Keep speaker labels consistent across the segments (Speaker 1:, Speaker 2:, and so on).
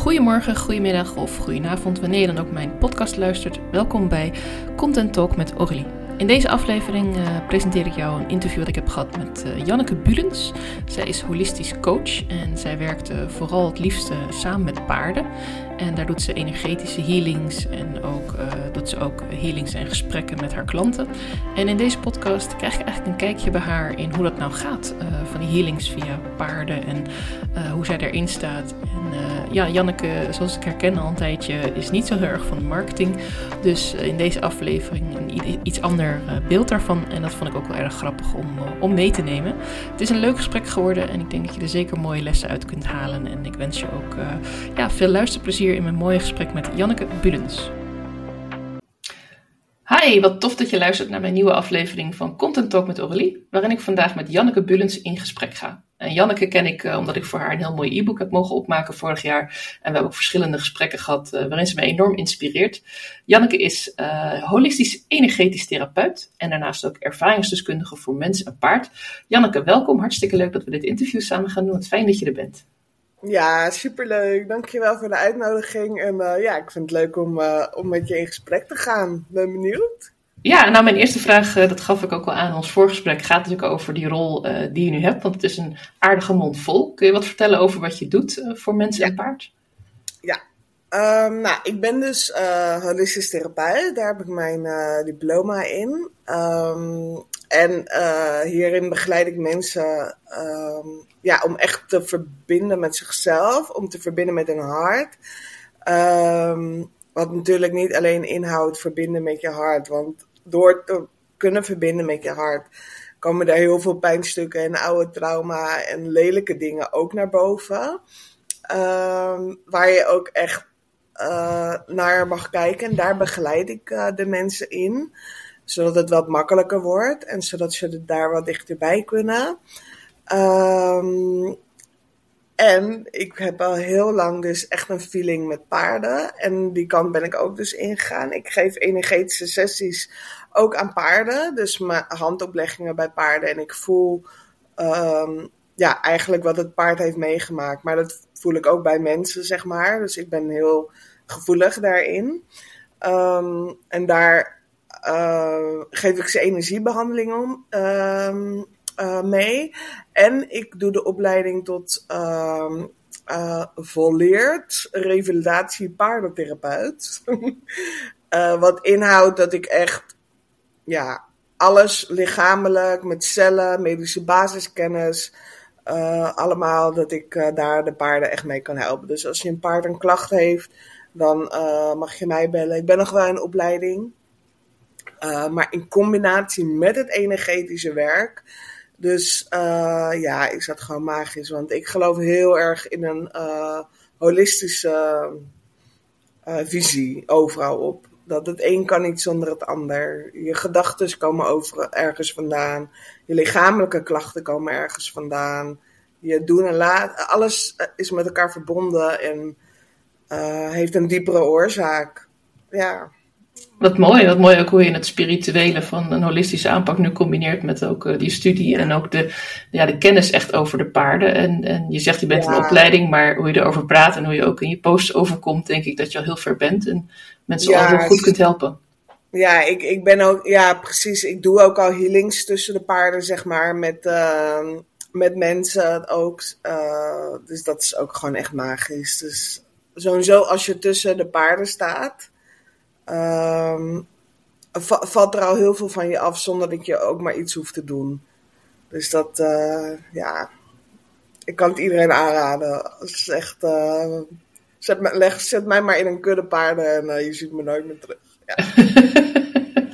Speaker 1: Goedemorgen, goedemiddag of goedenavond, wanneer je dan ook mijn podcast luistert. Welkom bij Content Talk met Aurélie. In deze aflevering uh, presenteer ik jou een interview dat ik heb gehad met uh, Janneke Bulens. Zij is holistisch coach en zij werkt vooral het liefste samen met paarden. En daar doet ze energetische healings en ook uh, doet ze ook healings en gesprekken met haar klanten. En in deze podcast krijg je eigenlijk een kijkje bij haar in hoe dat nou gaat. Van die healings via paarden en hoe zij erin staat. En ja, Janneke, zoals ik herken al een tijdje, is niet zo heel erg van de marketing. Dus in deze aflevering een iets ander beeld daarvan. En dat vond ik ook wel erg grappig om, om mee te nemen. Het is een leuk gesprek geworden en ik denk dat je er zeker mooie lessen uit kunt halen. En ik wens je ook ja, veel luisterplezier in mijn mooie gesprek met Janneke Bulens. Hi, wat tof dat je luistert naar mijn nieuwe aflevering van Content Talk met Aurélie, waarin ik vandaag met Janneke Bulens in gesprek ga. En Janneke ken ik uh, omdat ik voor haar een heel mooi e-book heb mogen opmaken vorig jaar. En we hebben ook verschillende gesprekken gehad uh, waarin ze me enorm inspireert. Janneke is holistisch energetisch therapeut en daarnaast ook ervaringsdeskundige voor mens en paard. Janneke, welkom. Hartstikke leuk dat we dit interview samen gaan doen. Fijn dat je er bent.
Speaker 2: Ja, superleuk. Dankjewel voor de uitnodiging. En ja, ik vind het leuk om, om met je in gesprek te gaan. Ben benieuwd.
Speaker 1: Ja, nou mijn eerste vraag, uh, dat gaf ik ook al aan ons voorgesprek, gaat natuurlijk over die rol die je nu hebt. Want het is een aardige mond vol. Kun je wat vertellen over wat je doet voor mensen
Speaker 2: ja.
Speaker 1: en paard?
Speaker 2: Ja, um, nou ik ben dus holistisch therapeut. Daar heb ik mijn diploma in. Um, en hierin begeleid ik mensen um, ja, om echt te verbinden met zichzelf, om te verbinden met hun hart. Wat natuurlijk niet alleen inhoudt verbinden met je hart, want door te kunnen verbinden met je hart komen er heel veel pijnstukken en oude trauma en lelijke dingen ook naar boven. Um, waar je ook echt uh, naar mag kijken en daar begeleid ik uh, de mensen in zodat het wat makkelijker wordt en zodat ze er daar wat dichterbij kunnen. Um, en ik heb al heel lang dus echt een feeling met paarden. En die kant ben ik ook dus ingegaan. Ik geef energetische sessies ook aan paarden. Dus mijn handopleggingen bij paarden. En ik voel um, ja, eigenlijk wat het paard heeft meegemaakt. Maar dat voel ik ook bij mensen, zeg maar. Dus ik ben heel gevoelig daarin. Um, en daar uh, geef ik ze energiebehandeling om, uh, uh, mee. En ik doe de opleiding tot uh, volleerd revalidatie paardentherapeut. wat inhoudt dat ik echt ja, alles lichamelijk, met cellen, medische basiskennis, allemaal dat ik daar de paarden echt mee kan helpen. Dus als je een paard een klacht heeft, dan mag je mij bellen. Ik ben nog wel in opleiding. Maar in combinatie met het energetische werk. Dus uh, ja, is dat gewoon magisch. Want ik geloof heel erg in een uh, holistische visie overal op. Dat het een kan niet zonder het ander. Je gedachten komen over, ergens vandaan. Je lichamelijke klachten komen ergens vandaan. Je doen en laten. Alles is met elkaar verbonden en heeft een diepere oorzaak. Ja.
Speaker 1: Wat mooi, wat mooi ook hoe je het spirituele van een holistische aanpak nu combineert met ook uh, die studie en ook de, ja, de kennis echt over de paarden. En, en je zegt je bent ja. een opleiding, maar hoe je erover praat en hoe je ook in je posts overkomt, denk ik dat je al heel ver bent en mensen ja, al heel goed kunt helpen.
Speaker 2: Ja, ik, ik ben ook, ja precies, ik doe ook al healings tussen de paarden, zeg maar, met, uh, met mensen ook. Uh, dus dat is ook gewoon echt magisch. Dus sowieso als je tussen de paarden staat Um, valt er al heel veel van je af zonder dat je ook maar iets hoeft te doen. Dus dat, uh, ja, ik kan het iedereen aanraden. Het is echt, uh, zet, me, leg, zet mij maar in een kudde paarden en uh, je ziet me nooit meer terug. Ja.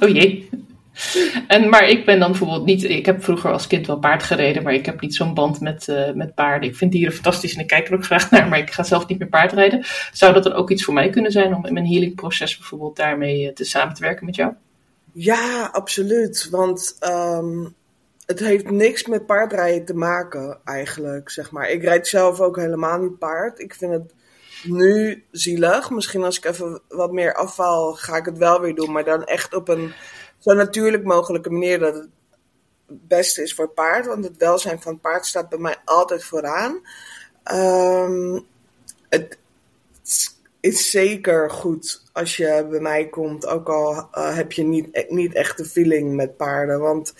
Speaker 1: oh jee. En, maar ik ben dan bijvoorbeeld niet. Ik heb vroeger als kind wel paard gereden, maar ik heb niet zo'n band met, uh, met paarden. Ik vind dieren fantastisch en ik kijk er ook graag naar, maar ik ga zelf niet meer paardrijden. Zou dat dan ook iets voor mij kunnen zijn om in mijn healingproces bijvoorbeeld daarmee te samen te werken met jou?
Speaker 2: Ja, absoluut. Want um, het heeft niks met paardrijden te maken, eigenlijk. Zeg maar. Ik rijd zelf ook helemaal niet paard. Ik vind het nu zielig. Misschien als ik even wat meer afval, ga ik het wel weer doen. Maar dan echt op een zo natuurlijk mogelijke manier dat het beste is voor paard. Want het welzijn van het paard staat bij mij altijd vooraan. Um, het, is zeker goed als je bij mij komt, ook al heb je niet, niet echt de feeling met paarden. Want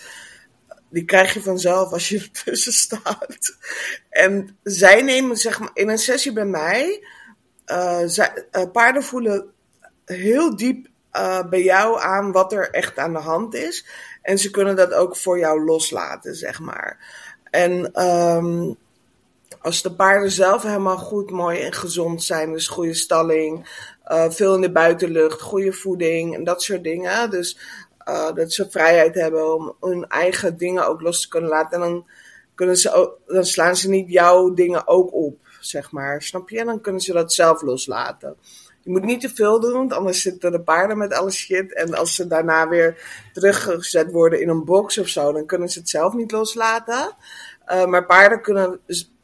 Speaker 2: die krijg je vanzelf als je ertussen staat. En zij nemen, zeg maar, in een sessie bij mij, zij, paarden voelen heel diep bij jou aan wat er echt aan de hand is. En ze kunnen dat ook voor jou loslaten, zeg maar. En um, als de paarden zelf helemaal goed, mooi en gezond zijn, dus goede stalling, uh, veel in de buitenlucht, goede voeding en dat soort dingen. Dus uh, dat ze vrijheid hebben om hun eigen dingen ook los te kunnen laten. En dan, kunnen ze dan slaan ze niet jouw dingen ook op, zeg maar. Snap je? En dan kunnen ze dat zelf loslaten. Je moet niet te veel doen, want anders zitten de paarden met alle shit. En als ze daarna weer teruggezet worden in een box of zo, dan kunnen ze het zelf niet loslaten. Uh, maar paarden kunnen,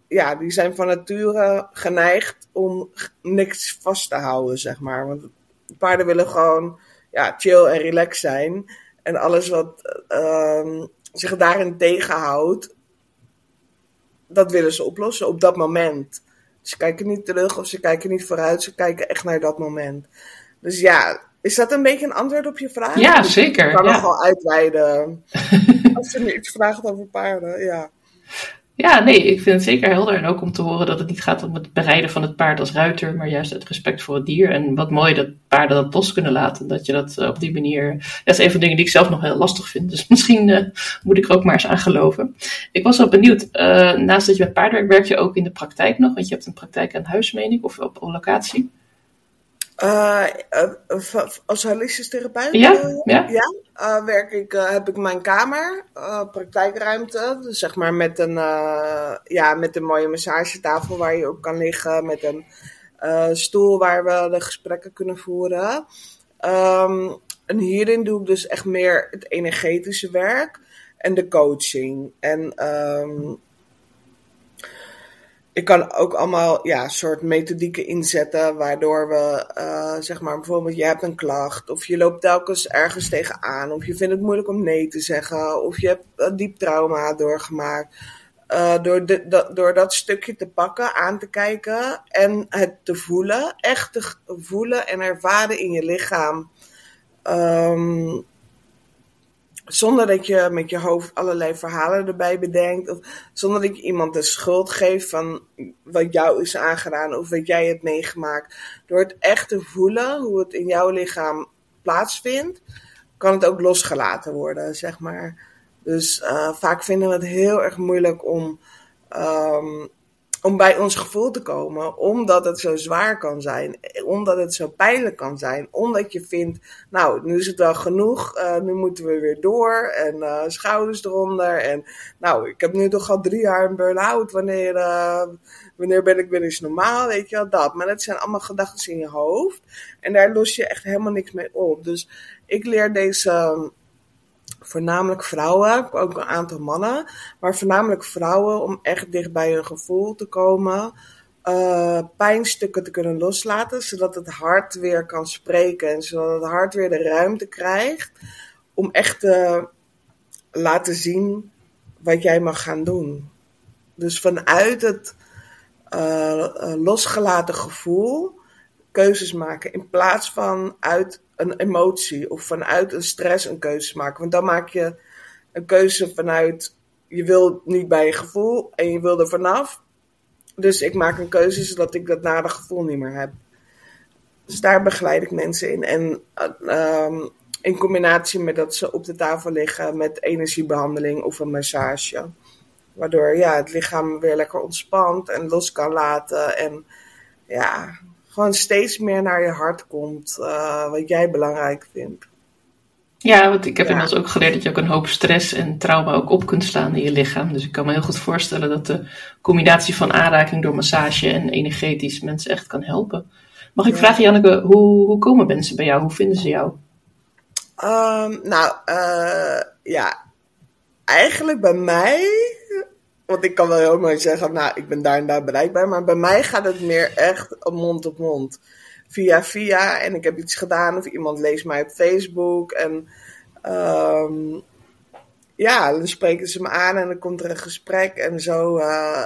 Speaker 2: ja, die zijn van nature geneigd om niks vast te houden, zeg maar. Want paarden willen gewoon ja, chill en relaxed zijn. En alles wat uh, zich daarin tegenhoudt, dat willen ze oplossen op dat moment. Ze kijken niet terug of ze kijken niet vooruit, ze kijken echt naar dat moment. Dus ja, is dat een beetje een antwoord op je vraag?
Speaker 1: Ja, zeker.
Speaker 2: Ik kan
Speaker 1: ja.
Speaker 2: nog wel uitweiden als je me iets vraagt over paarden, ja.
Speaker 1: Ja, nee, ik vind het zeker helder. En ook om te horen dat het niet gaat om het bereiden van het paard als ruiter, maar juist het respect voor het dier. En wat mooi dat paarden dat los kunnen laten. Dat je dat eh, op die manier. Dat is een van de dingen die ik zelf nog heel lastig vind. Dus misschien uh, moet ik er ook maar eens aan geloven. Ik was wel benieuwd. Uh, naast dat je met paardwerk werk je ook in de praktijk nog? Want je hebt een praktijk aan huis, meen ik, of op, op locatie?
Speaker 2: Uh, uh, als holistisch therapeut?
Speaker 1: Ja, ja.
Speaker 2: ja uh, werk ik, heb ik mijn kamer, praktijkruimte. Dus zeg maar met een, ja, met een mooie massagetafel waar je op kan liggen. Met een stoel waar we de gesprekken kunnen voeren. Um, en hierin doe ik dus echt meer het energetische werk en de coaching. En um, ik kan ook allemaal ja, soort methodieken inzetten, waardoor we, uh, zeg maar, bijvoorbeeld, je hebt een klacht, of je loopt telkens ergens tegenaan, of je vindt het moeilijk om nee te zeggen, of je hebt een diep trauma doorgemaakt. Uh, door, de, de, door dat stukje te pakken, aan te kijken en het te voelen, echt te voelen en ervaren in je lichaam. Um, zonder dat je met je hoofd allerlei verhalen erbij bedenkt. Of zonder dat je iemand de schuld geeft van wat jou is aangedaan of wat jij hebt meegemaakt. Door het echt te voelen hoe het in jouw lichaam plaatsvindt, kan het ook losgelaten worden, zeg maar. Dus uh, vaak vinden we het heel erg moeilijk om, um, om bij ons gevoel te komen, omdat het zo zwaar kan zijn, omdat het zo pijnlijk kan zijn, omdat je vindt, nou, nu is het wel genoeg, uh, nu moeten we weer door en uh, schouders eronder en nou, ik heb nu toch al drie jaar een burn-out, wanneer, uh, wanneer ben ik weer eens normaal, weet je wel, dat. Maar dat zijn allemaal gedachten in je hoofd en daar los je echt helemaal niks mee op. Dus ik leer deze voornamelijk vrouwen, ook een aantal mannen, maar voornamelijk vrouwen om echt dicht bij hun gevoel te komen, uh, pijnstukken te kunnen loslaten, zodat het hart weer kan spreken en zodat het hart weer de ruimte krijgt om echt te laten zien wat jij mag gaan doen. Dus vanuit het uh, losgelaten gevoel keuzes maken in plaats van uit een emotie of vanuit een stress een keuze maken. Want dan maak je een keuze vanuit je wil niet bij je gevoel en je wil er vanaf. Dus ik maak een keuze zodat ik dat nare gevoel niet meer heb. Dus daar begeleid ik mensen in. En um, in combinatie met dat ze op de tafel liggen met energiebehandeling of een massage. Waardoor ja, het lichaam weer lekker ontspant en los kan laten. En ja, gewoon steeds meer naar je hart komt, uh, wat jij belangrijk vindt.
Speaker 1: Ja, want ik heb ja. inmiddels ook geleerd dat je ook een hoop stress en trauma ook op kunt slaan in je lichaam. Dus ik kan me heel goed voorstellen dat de combinatie van aanraking door massage en energetisch mensen echt kan helpen. Mag ik ja. vragen, Janneke, hoe, hoe komen mensen bij jou? Hoe vinden ze jou?
Speaker 2: Um, nou, uh, ja, eigenlijk bij mij want ik kan wel heel mooi zeggen, nou, ik ben daar en daar bereikbaar. Maar bij mij gaat het meer echt mond op mond. Via via. En ik heb iets gedaan of iemand leest mij op Facebook. En um, ja, dan spreken ze me aan en dan komt er een gesprek. En zo uh,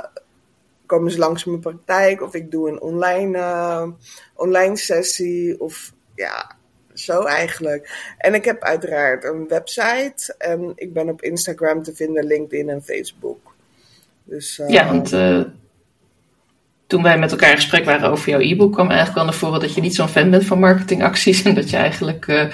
Speaker 2: kom eens langs mijn praktijk of ik doe een online, uh, online sessie of ja, zo eigenlijk. En ik heb uiteraard een website en ik ben op Instagram te vinden, LinkedIn en Facebook.
Speaker 1: Dus, uh, ja, want uh, toen wij met elkaar in gesprek waren over jouw e-book, kwam eigenlijk wel naar voren dat je niet zo'n fan bent van marketingacties. En dat je eigenlijk uh,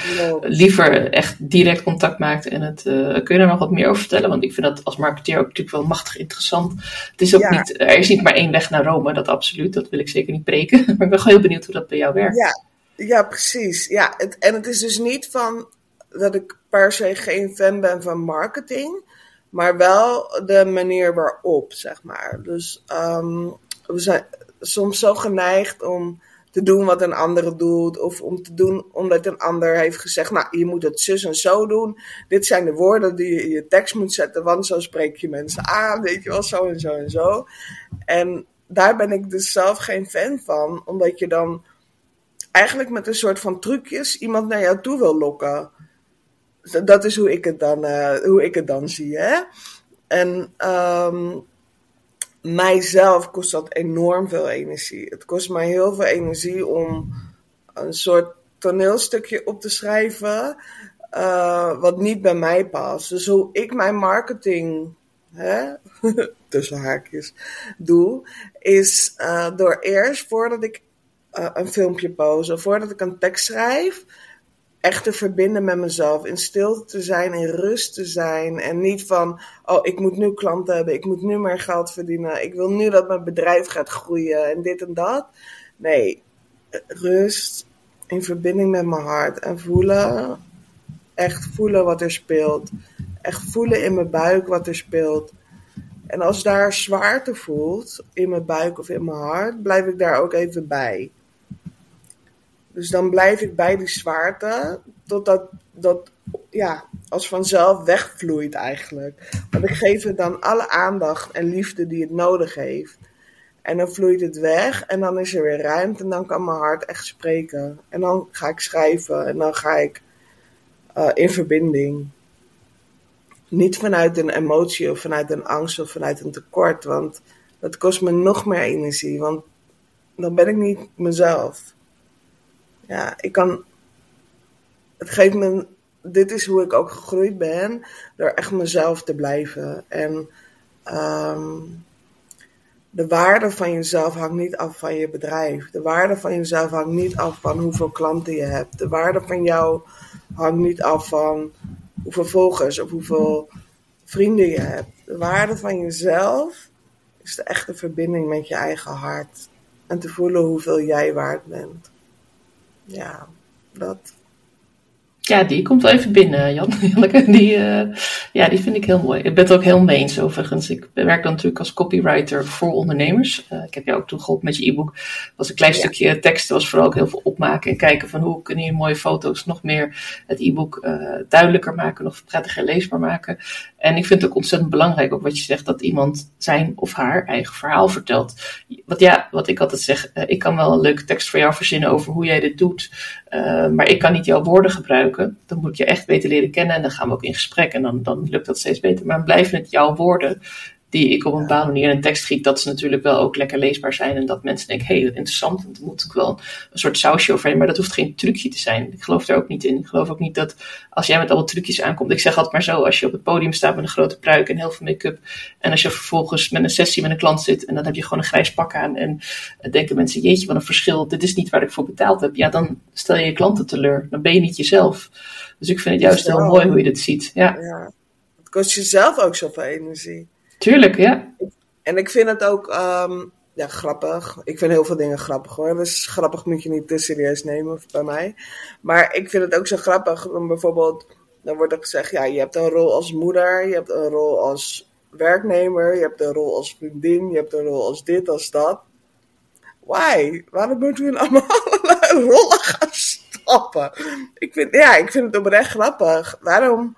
Speaker 1: liever echt direct contact maakt. En het, kun je daar nog wat meer over vertellen? Want ik vind dat als marketeer ook natuurlijk wel machtig interessant. Het is ook niet, er is niet maar één weg naar Rome, dat absoluut. Dat wil ik zeker niet breken. Maar ik ben gewoon heel benieuwd hoe dat bij jou werkt.
Speaker 2: Ja, ja precies. Ja, het, en het is dus niet van dat ik per se geen fan ben van marketing. Maar wel de manier waarop, zeg maar. Dus um, we zijn soms zo geneigd om te doen wat een ander doet. Of om te doen omdat een ander heeft gezegd, nou, je moet het zus en zo doen. Dit zijn de woorden die je in je tekst moet zetten, want zo spreek je mensen aan, weet je wel, zo en zo en zo. En daar ben ik dus zelf geen fan van, omdat je dan eigenlijk met een soort van trucjes iemand naar jou toe wil lokken. Dat is hoe ik het dan, uh, hoe ik het dan zie, hè. En um, mijzelf kost dat enorm veel energie. Het kost mij heel veel energie om een soort toneelstukje op te schrijven. Uh, wat niet bij mij past. Dus hoe ik mijn marketing, hè, tussen haakjes, doe, is uh, door eerst voordat ik een filmpje post, of voordat ik een tekst schrijf, echt te verbinden met mezelf. In stilte te zijn, in rust te zijn. En niet van, oh, ik moet nu klanten hebben, ik moet nu meer geld verdienen. Ik wil nu dat mijn bedrijf gaat groeien en dit en dat. Nee, rust, in verbinding met mijn hart en voelen. Echt voelen wat er speelt. Echt voelen in mijn buik wat er speelt. En als daar zwaarte voelt, in mijn buik of in mijn hart, blijf ik daar ook even bij. Dus dan blijf ik bij die zwaarte totdat dat ja, als vanzelf wegvloeit eigenlijk. Want ik geef het dan alle aandacht en liefde die het nodig heeft. En dan vloeit het weg en dan is er weer ruimte en dan kan mijn hart echt spreken. En dan ga ik schrijven en dan ga ik uh, in verbinding. Niet vanuit een emotie of vanuit een angst of vanuit een tekort, want dat kost me nog meer energie, want dan ben ik niet mezelf ja, ik kan. Het geeft me. Dit is hoe ik ook gegroeid ben. Door echt mezelf te blijven. En um, de waarde van jezelf hangt niet af van je bedrijf. De waarde van jezelf hangt niet af van hoeveel klanten je hebt. De waarde van jou hangt niet af van hoeveel volgers of hoeveel vrienden je hebt. De waarde van jezelf is de echte verbinding met je eigen hart. En te voelen hoeveel jij waard bent ja, dat.
Speaker 1: Ja, die komt wel even binnen, Jan. Die, uh, ja, die vind ik heel mooi. Ik ben het ook heel mee eens overigens. Ik werk dan natuurlijk als copywriter voor ondernemers. Uh, ik heb jou ook toen geholpen met je e-book. was een klein stukje tekst. was vooral ook heel veel opmaken en kijken van hoe kun je mooie foto's nog meer het e-book uh, duidelijker maken, nog prettiger leesbaar maken. En ik vind het ook ontzettend belangrijk, ook wat je zegt, dat iemand zijn of haar eigen verhaal vertelt. Wat ja, wat ik altijd zeg, uh, ik kan wel een leuke tekst voor jou verzinnen over hoe jij dit doet, uh, maar ik kan niet jouw woorden gebruiken. Dan moet je echt beter leren kennen en dan gaan we ook in gesprek en dan, dan lukt dat steeds beter. Maar blijven het jouw woorden die ik op een bepaalde manier in een tekst giet, dat ze natuurlijk wel ook lekker leesbaar zijn. En dat mensen denken, hé, hey, interessant. En dan moet ik wel een soort sausje overheen. Maar dat hoeft geen trucje te zijn. Ik geloof er ook niet in. Ik geloof ook niet dat als jij met alle trucjes aankomt. Ik zeg altijd maar zo, als je op het podium staat met een grote pruik en heel veel make-up. En als je vervolgens met een sessie met een klant zit en dan heb je gewoon een grijs pak aan. En denken mensen, jeetje, wat een verschil. Dit is niet waar ik voor betaald heb. Ja, dan stel je je klanten teleur. Dan ben je niet jezelf. Dus ik vind het juist heel mooi hoe je dit ziet. Ja. ja.
Speaker 2: Het kost jezelf ook zoveel energie.
Speaker 1: Tuurlijk, ja.
Speaker 2: En ik vind het ook um, ja, grappig. Ik vind heel veel dingen grappig hoor. Dus grappig moet je niet te serieus nemen bij mij. Maar ik vind het ook zo grappig. Dan bijvoorbeeld, dan wordt er gezegd, ja, je hebt een rol als moeder, je hebt een rol als werknemer, je hebt een rol als vriendin, je hebt een rol als dit, als dat. Why? Waarom moeten we allemaal rollen gaan stappen? Ik vind, ja, ik vind het oprecht grappig. Waarom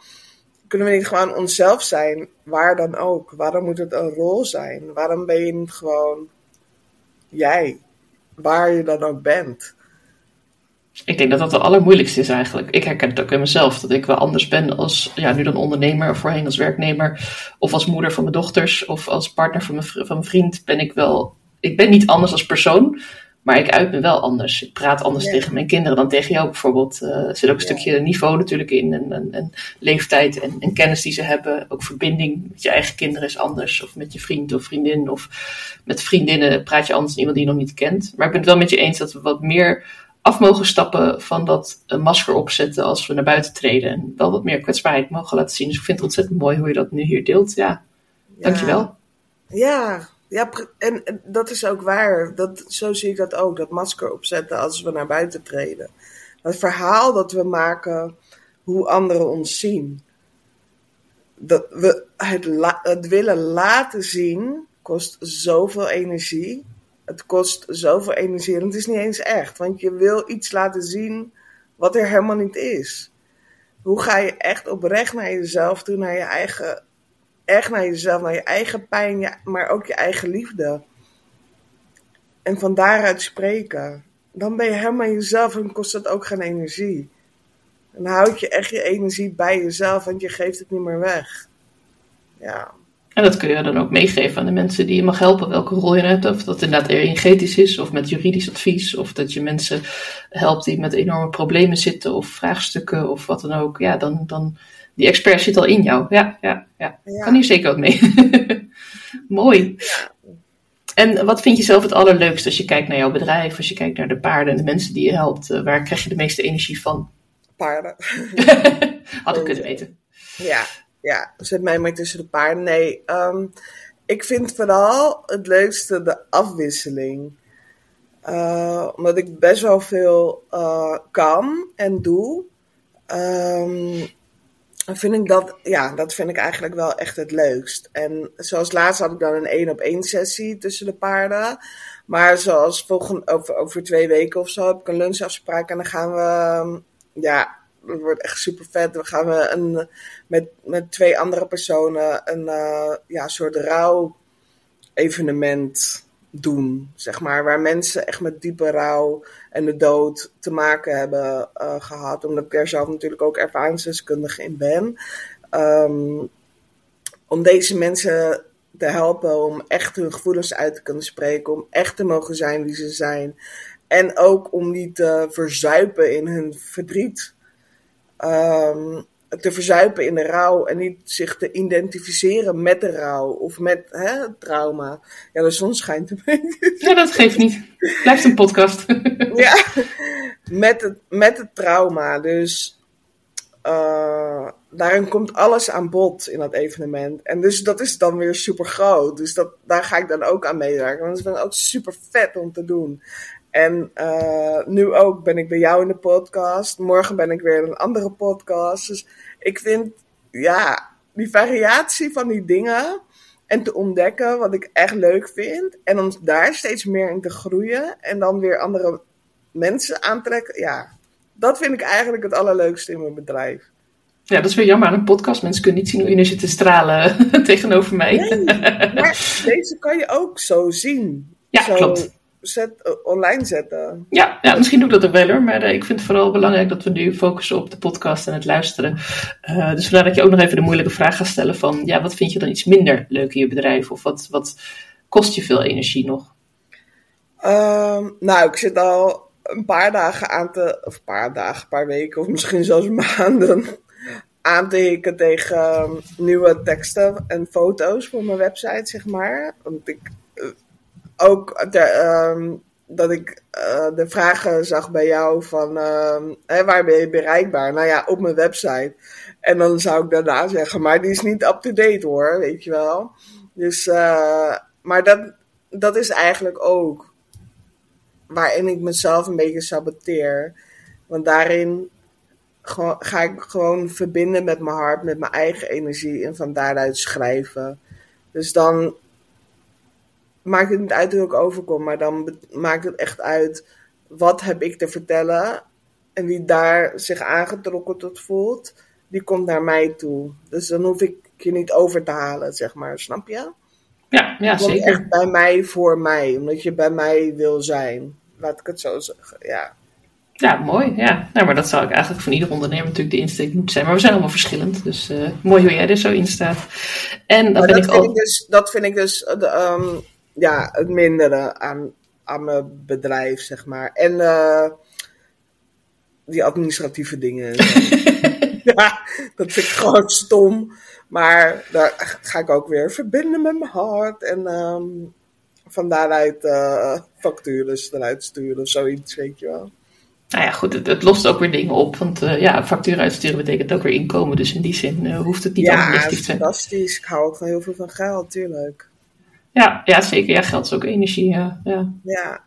Speaker 2: kunnen we niet gewoon onszelf zijn, waar dan ook? Waarom moet het een rol zijn? Waarom ben je niet gewoon jij, waar je dan ook bent?
Speaker 1: Ik denk dat dat het allermoeilijkste is eigenlijk. Ik herken het ook in mezelf, dat ik wel anders ben als, ja, nu dan ondernemer, voorheen als werknemer, of als moeder van mijn dochters, of als partner van mijn, van mijn vriend, ben ik wel, ik ben niet anders als persoon, maar ik uit me wel anders. Ik praat anders tegen mijn kinderen dan tegen jou bijvoorbeeld. Uh, er zit ook een stukje niveau natuurlijk in. En, en, en leeftijd en, en, kennis die ze hebben. Ook verbinding met je eigen kinderen is anders. Of met je vriend of vriendin. Of met vriendinnen praat je anders dan iemand die je nog niet kent. Maar ik ben het wel met je eens dat we wat meer af mogen stappen van dat masker opzetten als we naar buiten treden. En wel wat meer kwetsbaarheid mogen laten zien. Dus ik vind het ontzettend mooi hoe je dat nu hier deelt. Ja, ja. dankjewel.
Speaker 2: Ja, ja, en, dat is ook waar. Dat, zo zie ik dat ook. Dat masker opzetten als we naar buiten treden. Het verhaal dat we maken, hoe anderen ons zien. Dat we het, het willen laten zien kost zoveel energie. Het kost zoveel energie en het is niet eens echt. Want je wil iets laten zien wat er helemaal niet is. Hoe ga je echt oprecht naar jezelf toe, naar je eigen echt naar jezelf, naar je eigen pijn, maar ook je eigen liefde. En van daaruit spreken. Dan ben je helemaal jezelf en kost het ook geen energie. Dan houd je echt je energie bij jezelf, want je geeft het niet meer weg. Ja.
Speaker 1: En dat kun je dan ook meegeven aan de mensen die je mag helpen, welke rol je hebt. Of dat inderdaad energetisch is, of met juridisch advies. Of dat je mensen helpt die met enorme problemen zitten, of vraagstukken, of wat dan ook. Ja, dan, dan die expert zit al in jou. Ja, ja, ja. Kan hier zeker ook mee. Mooi. En wat vind je zelf het allerleukste als je kijkt naar jouw bedrijf, als je kijkt naar de paarden en de mensen die je helpt? Eh, waar krijg je de meeste energie van?
Speaker 2: Paarden.
Speaker 1: Had ik kunnen weten.
Speaker 2: Ja, ja, zet mij maar tussen de paarden. Nee, um, ik vind vooral het leukste de afwisseling. Uh, omdat ik best wel veel uh, kan en doe. Um, dan vind ik dat, ja, dat vind ik eigenlijk wel echt het leukst. En zoals laatst had ik dan een één op één sessie tussen de paarden. Maar zoals volgende, over, over twee weken of zo heb ik een lunchafspraak en dan gaan we, ja, het wordt echt super vet. Dan gaan we een, met, met twee andere personen een uh, ja, soort rouw evenement doen, zeg maar. Waar mensen echt met diepe rouw en de dood te maken hebben uh, gehad. Omdat ik er zelf natuurlijk ook ervaringsdeskundige in ben. Um, om deze mensen te helpen om echt hun gevoelens uit te kunnen spreken. Om echt te mogen zijn wie ze zijn. En ook om niet te verzuipen in hun verdriet. Um, te verzuipen in de rouw en niet zich te identificeren met de rouw of met hè, het trauma. Ja, de zon schijnt een beetje.
Speaker 1: Ja, dat geeft niet. Blijft een podcast.
Speaker 2: ja, met het, met het trauma. Dus uh, daarin komt alles aan bod in dat evenement. En dus dat is dan weer super groot. Dus dat, daar ga ik dan ook aan meewerken. Want dat is ook super vet om te doen. En uh, nu ook ben ik bij jou in de podcast. Morgen ben ik weer in een andere podcast. Dus ik vind, ja, die variatie van die dingen en te ontdekken wat ik echt leuk vind. En om daar steeds meer in te groeien. En dan weer andere mensen aantrekken. Ja, dat vind ik eigenlijk het allerleukste in mijn bedrijf.
Speaker 1: Ja, dat is weer jammer aan een podcast. Mensen kunnen niet zien hoe je nu zit te stralen tegenover mij.
Speaker 2: Nee, maar deze kan je ook zo zien.
Speaker 1: Ja, klopt
Speaker 2: zet, eh, online zetten.
Speaker 1: Ja, ja, misschien doe ik dat ook wel hoor. Maar uh, ik vind het vooral belangrijk dat we nu focussen op de podcast en het luisteren. Uh, dus vandaar dat je ook nog even de moeilijke vraag gaat stellen van... Ja, wat vind je dan iets minder leuk in je bedrijf? Of wat, wat kost je veel energie nog?
Speaker 2: Um, nou, ik zit al een paar dagen aan te... Of een paar dagen, een paar weken of misschien zelfs maanden... aan te hikken tegen ehm, nieuwe teksten en foto's voor mijn website, zeg maar. Want ik ook ehm, dat ik uh, de vragen zag bij jou van uh, waar ben je bereikbaar? Nou ja, op mijn website. En dan zou ik daarna zeggen, maar die is niet up-to-date hoor, weet je wel. Dus, uh, maar dat, dat is eigenlijk ook waarin ik mezelf een beetje saboteer. Want daarin ga ik gewoon verbinden met mijn hart, met mijn eigen energie en van daaruit schrijven. Dus dan maakt het niet uit hoe ik overkom, maar dan maakt het echt uit wat heb ik te vertellen. En wie daar zich aangetrokken tot voelt, die komt naar mij toe. Dus dan hoef ik je niet over te halen, zeg maar. Snap je?
Speaker 1: Ja, ja zeker.
Speaker 2: echt bij mij voor mij, omdat je bij mij wil zijn. Laat ik het zo zeggen, ja.
Speaker 1: Ja, mooi. Ja. Nou, maar dat zou ik eigenlijk van ieder ondernemer natuurlijk de insteek moeten zijn. Maar we zijn allemaal verschillend. Dus uh, mooi hoe jij er zo in staat. En dan ben
Speaker 2: dat,
Speaker 1: ik
Speaker 2: vind
Speaker 1: ook...
Speaker 2: ik dus, dat vind ik dus de, um, ja, het mindere aan, aan mijn bedrijf, zeg maar. En uh, die administratieve dingen. ja, dat vind ik gewoon stom. Maar daar ga ik ook weer verbinden met mijn hart. En um, van daaruit uh, factures eruit sturen of zoiets, weet je wel.
Speaker 1: Nou ja, goed, het, het, lost ook weer dingen op. Want uh, ja, factuur uitsturen betekent ook weer inkomen. Dus in die zin uh, hoeft het niet
Speaker 2: ja,
Speaker 1: negatief te
Speaker 2: zijn. Ja, fantastisch. Ik hou ook van heel veel van geld, tuurlijk.
Speaker 1: Ja, ja zeker. Ja, geld is ook energie, ja. ja.
Speaker 2: ja.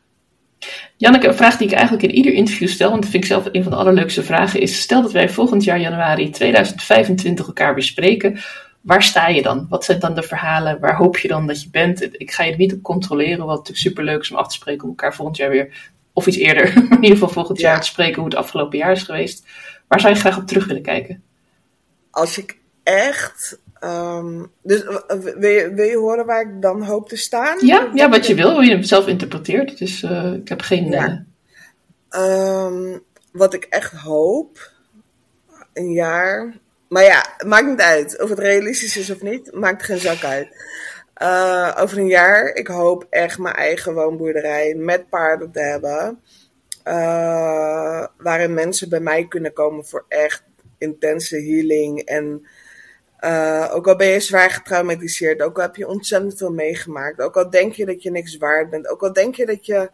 Speaker 1: Janneke, een vraag die ik eigenlijk in ieder interview stel, want dat vind ik zelf een van de allerleukste vragen, is: stel dat wij volgend jaar januari 2025 elkaar weer spreken. Waar sta je dan? Wat zijn dan de verhalen? Waar hoop je dan dat je bent? Ik ga je niet op controleren, wat natuurlijk super leuk is om af te spreken om elkaar volgend jaar weer, of iets eerder, in ieder geval volgend jaar te spreken hoe het afgelopen jaar is geweest. Waar zou je graag op terug willen kijken?
Speaker 2: Als ik echt Um, dus wil je, wil je horen waar ik dan hoop te staan?
Speaker 1: Ja, ja wat je wil, hoe je het zelf interpreteert. Dus uh, ik heb geen.
Speaker 2: Ja. Uh... Um, wat ik echt hoop, een jaar. Maar ja, het maakt niet uit of het realistisch is of niet, maakt geen zak uit. Uh, over een jaar, ik hoop echt mijn eigen woonboerderij met paarden te hebben. Waarin mensen bij mij kunnen komen voor echt intense healing en uh, ook al ben je zwaar getraumatiseerd, ook al heb je ontzettend veel meegemaakt, ook al denk je dat je niks waard bent, ook al denk je dat je,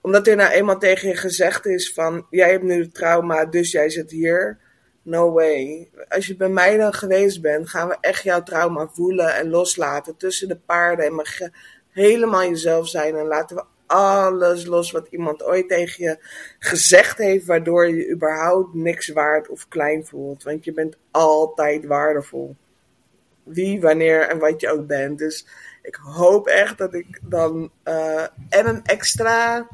Speaker 2: omdat er nou eenmaal tegen je gezegd is van, jij hebt nu trauma, dus jij zit hier. No way. Als je bij mij dan geweest bent, gaan we echt jouw trauma voelen en loslaten tussen de paarden en mag je helemaal jezelf zijn en laten we alles los wat iemand ooit tegen je gezegd heeft, waardoor je überhaupt niks waard of klein voelt. Want je bent altijd waardevol. Wie, wanneer en wat je ook bent. Dus ik hoop echt dat ik dan uh, en een extra,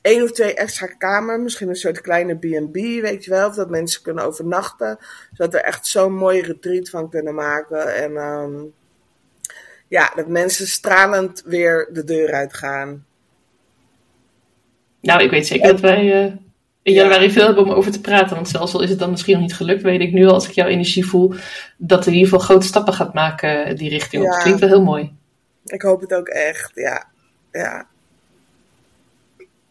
Speaker 2: één of twee extra kamer, misschien een soort kleine B&B, weet je wel, of dat mensen kunnen overnachten, zodat we echt zo'n mooie retreat van kunnen maken en um, ja, dat mensen stralend weer de deur uitgaan.
Speaker 1: Nou, ik weet zeker dat wij uh, in januari veel hebben om over te praten. Want zelfs al is het dan misschien nog niet gelukt, weet ik nu al, als ik jouw energie voel, dat er in ieder geval grote stappen gaat maken die richting op.
Speaker 2: Ja.
Speaker 1: Het klinkt wel heel mooi.
Speaker 2: Ik hoop het ook echt, ja. ja.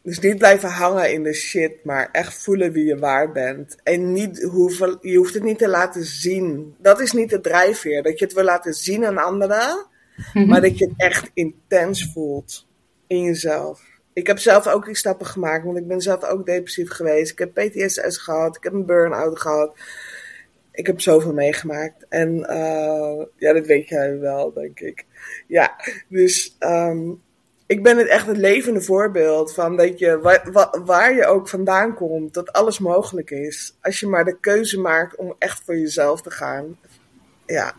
Speaker 2: Dus niet blijven hangen in de shit, maar echt voelen wie je waar bent. En niet hoeven, je hoeft het niet te laten zien. Dat is niet de drijfveer. Dat je het wil laten zien aan anderen, maar dat je het echt intens voelt in jezelf. Ik heb zelf ook die stappen gemaakt, want ik ben zelf ook depressief geweest. Ik heb PTSS gehad, ik heb een burn-out gehad. Ik heb zoveel meegemaakt. En uh, ja, dat weet jij wel, denk ik. Ja, dus um, ik ben het echt het levende voorbeeld van dat je, waar, je ook vandaan komt, dat alles mogelijk is. Als je maar de keuze maakt om echt voor jezelf te gaan. Ja,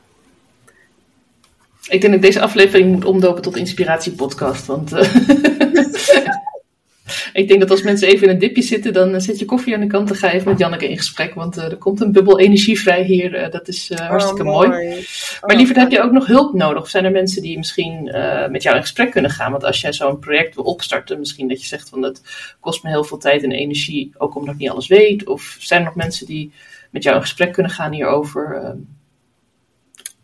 Speaker 1: ik denk dat deze aflevering moet omdopen tot inspiratiepodcast. Want uh, ik denk dat als mensen even in een dipje zitten, dan zet je koffie aan de kant en ga even met Janneke in gesprek. Want uh, er komt een bubbel energie vrij hier. Uh, dat is hartstikke
Speaker 2: oh,
Speaker 1: mooi.
Speaker 2: mooi.
Speaker 1: Maar lieverd, heb je ook nog hulp nodig? Of zijn er mensen die misschien met jou in gesprek kunnen gaan? Want als jij zo'n project wil opstarten, misschien dat je zegt van dat kost me heel veel tijd en energie, ook omdat ik niet alles weet. Of zijn er nog mensen die met jou in gesprek kunnen gaan hierover?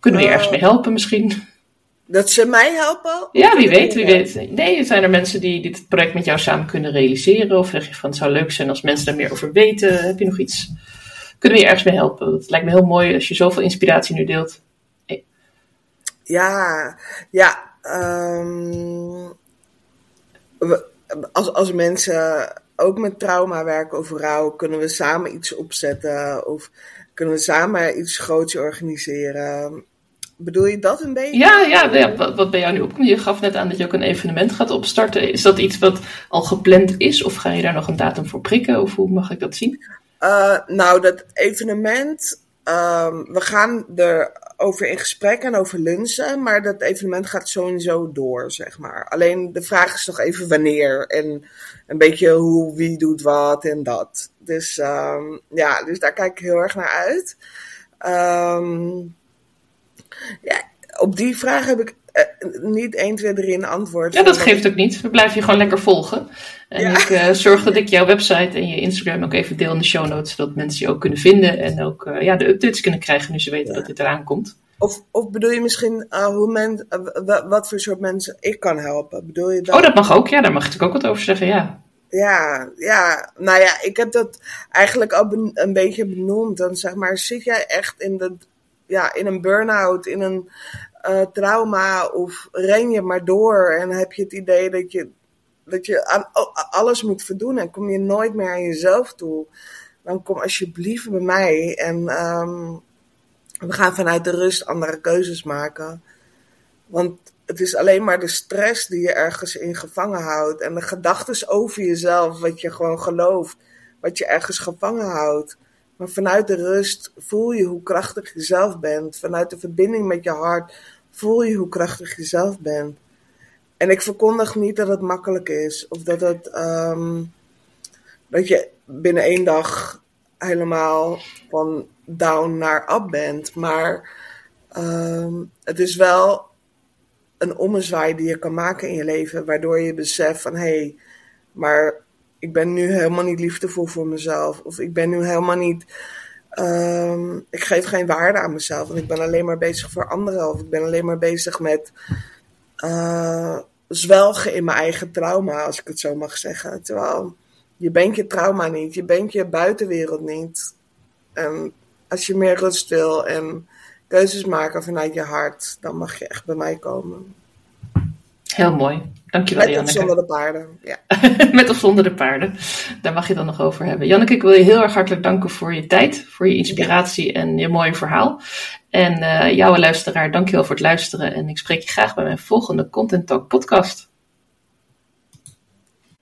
Speaker 1: Kunnen we je ergens mee helpen misschien?
Speaker 2: Dat ze mij helpen?
Speaker 1: Ja, wie weet, wie weet. Nee, zijn er mensen die dit project met jou samen kunnen realiseren? Of zeg je van het zou leuk zijn als mensen daar meer over weten? Heb je nog iets? Kunnen we je ergens mee helpen? Het lijkt me heel mooi als je zoveel inspiratie nu deelt. Hey.
Speaker 2: Ja, ja. Um, als, als mensen ook met trauma werken of rouw, kunnen we samen iets opzetten? Of kunnen we samen iets groots organiseren? Bedoel je dat een beetje?
Speaker 1: Ja, ja, ja wat, wat bij jou nu opkomt. Je gaf net aan dat je ook een evenement gaat opstarten. Is dat iets wat al gepland is? Of ga je daar nog een datum voor prikken? Of hoe mag ik dat zien?
Speaker 2: Uh, nou, dat evenement... Um, we gaan er over in gesprek en over lunchen. Maar dat evenement gaat sowieso door, zeg maar. Alleen de vraag is nog even wanneer. En een beetje hoe, wie doet wat en dat. Dus um, ja, dus daar kijk ik heel erg naar uit. Um, ja, op die vraag heb ik niet 1, 2, 3 een antwoord.
Speaker 1: Ja, dat geeft ook niet. We blijven je gewoon lekker volgen. En ik uh, zorg dat ik jouw website en je Instagram ook even deel in de show notes, zodat mensen je ook kunnen vinden en ook uh, ja, de updates kunnen krijgen nu ze weten ja. dat dit eraan komt.
Speaker 2: Of, of bedoel je misschien hoe men, wat voor soort mensen ik kan helpen? Bedoel je dat?
Speaker 1: Oh, dat mag ook. Ja, daar mag natuurlijk ook wat over zeggen, ja.
Speaker 2: Ja, ja, nou ja, ik heb dat eigenlijk al een beetje benoemd. Dan zeg maar, zit jij echt in, de, ja, in een burn-out, in een uh, trauma of ren je maar door en heb je het idee dat je, dat je aan alles moet verdoen en kom je nooit meer aan jezelf toe, dan kom alsjeblieft bij mij en um, we gaan vanuit de rust andere keuzes maken. Want het is alleen maar de stress die je ergens in gevangen houdt en de gedachten over jezelf, wat je gewoon gelooft, wat je ergens gevangen houdt. Maar vanuit de rust voel je hoe krachtig je zelf bent. Vanuit de verbinding met je hart voel je hoe krachtig je zelf bent. En ik verkondig niet dat het makkelijk is. Of dat, het, um, dat je binnen één dag helemaal van down naar up bent. Maar um, het is wel een ommezwaai die je kan maken in je leven. Waardoor je beseft van hé, hey, maar ik ben nu helemaal niet liefdevol voor mezelf. Of ik ben nu helemaal niet. Um, ik geef geen waarde aan mezelf. Want ik ben alleen maar bezig voor anderen. Of ik ben alleen maar bezig met. Uh, zwelgen in mijn eigen trauma, als ik het zo mag zeggen. Terwijl je bent je trauma niet. Je bent je buitenwereld niet. En als je meer rust wil en keuzes maken vanuit je hart, dan mag je echt bij mij komen.
Speaker 1: Heel mooi. Dankjewel,
Speaker 2: Met
Speaker 1: Janneke.
Speaker 2: of zonder de paarden, ja.
Speaker 1: Met of zonder de paarden. Daar mag je dan nog over hebben. Janneke, ik wil je heel erg hartelijk danken voor je tijd, voor je inspiratie ja. en je mooie verhaal. En uh, jouw luisteraar, dankjewel voor het luisteren. En ik spreek je graag bij mijn volgende Content Talk podcast.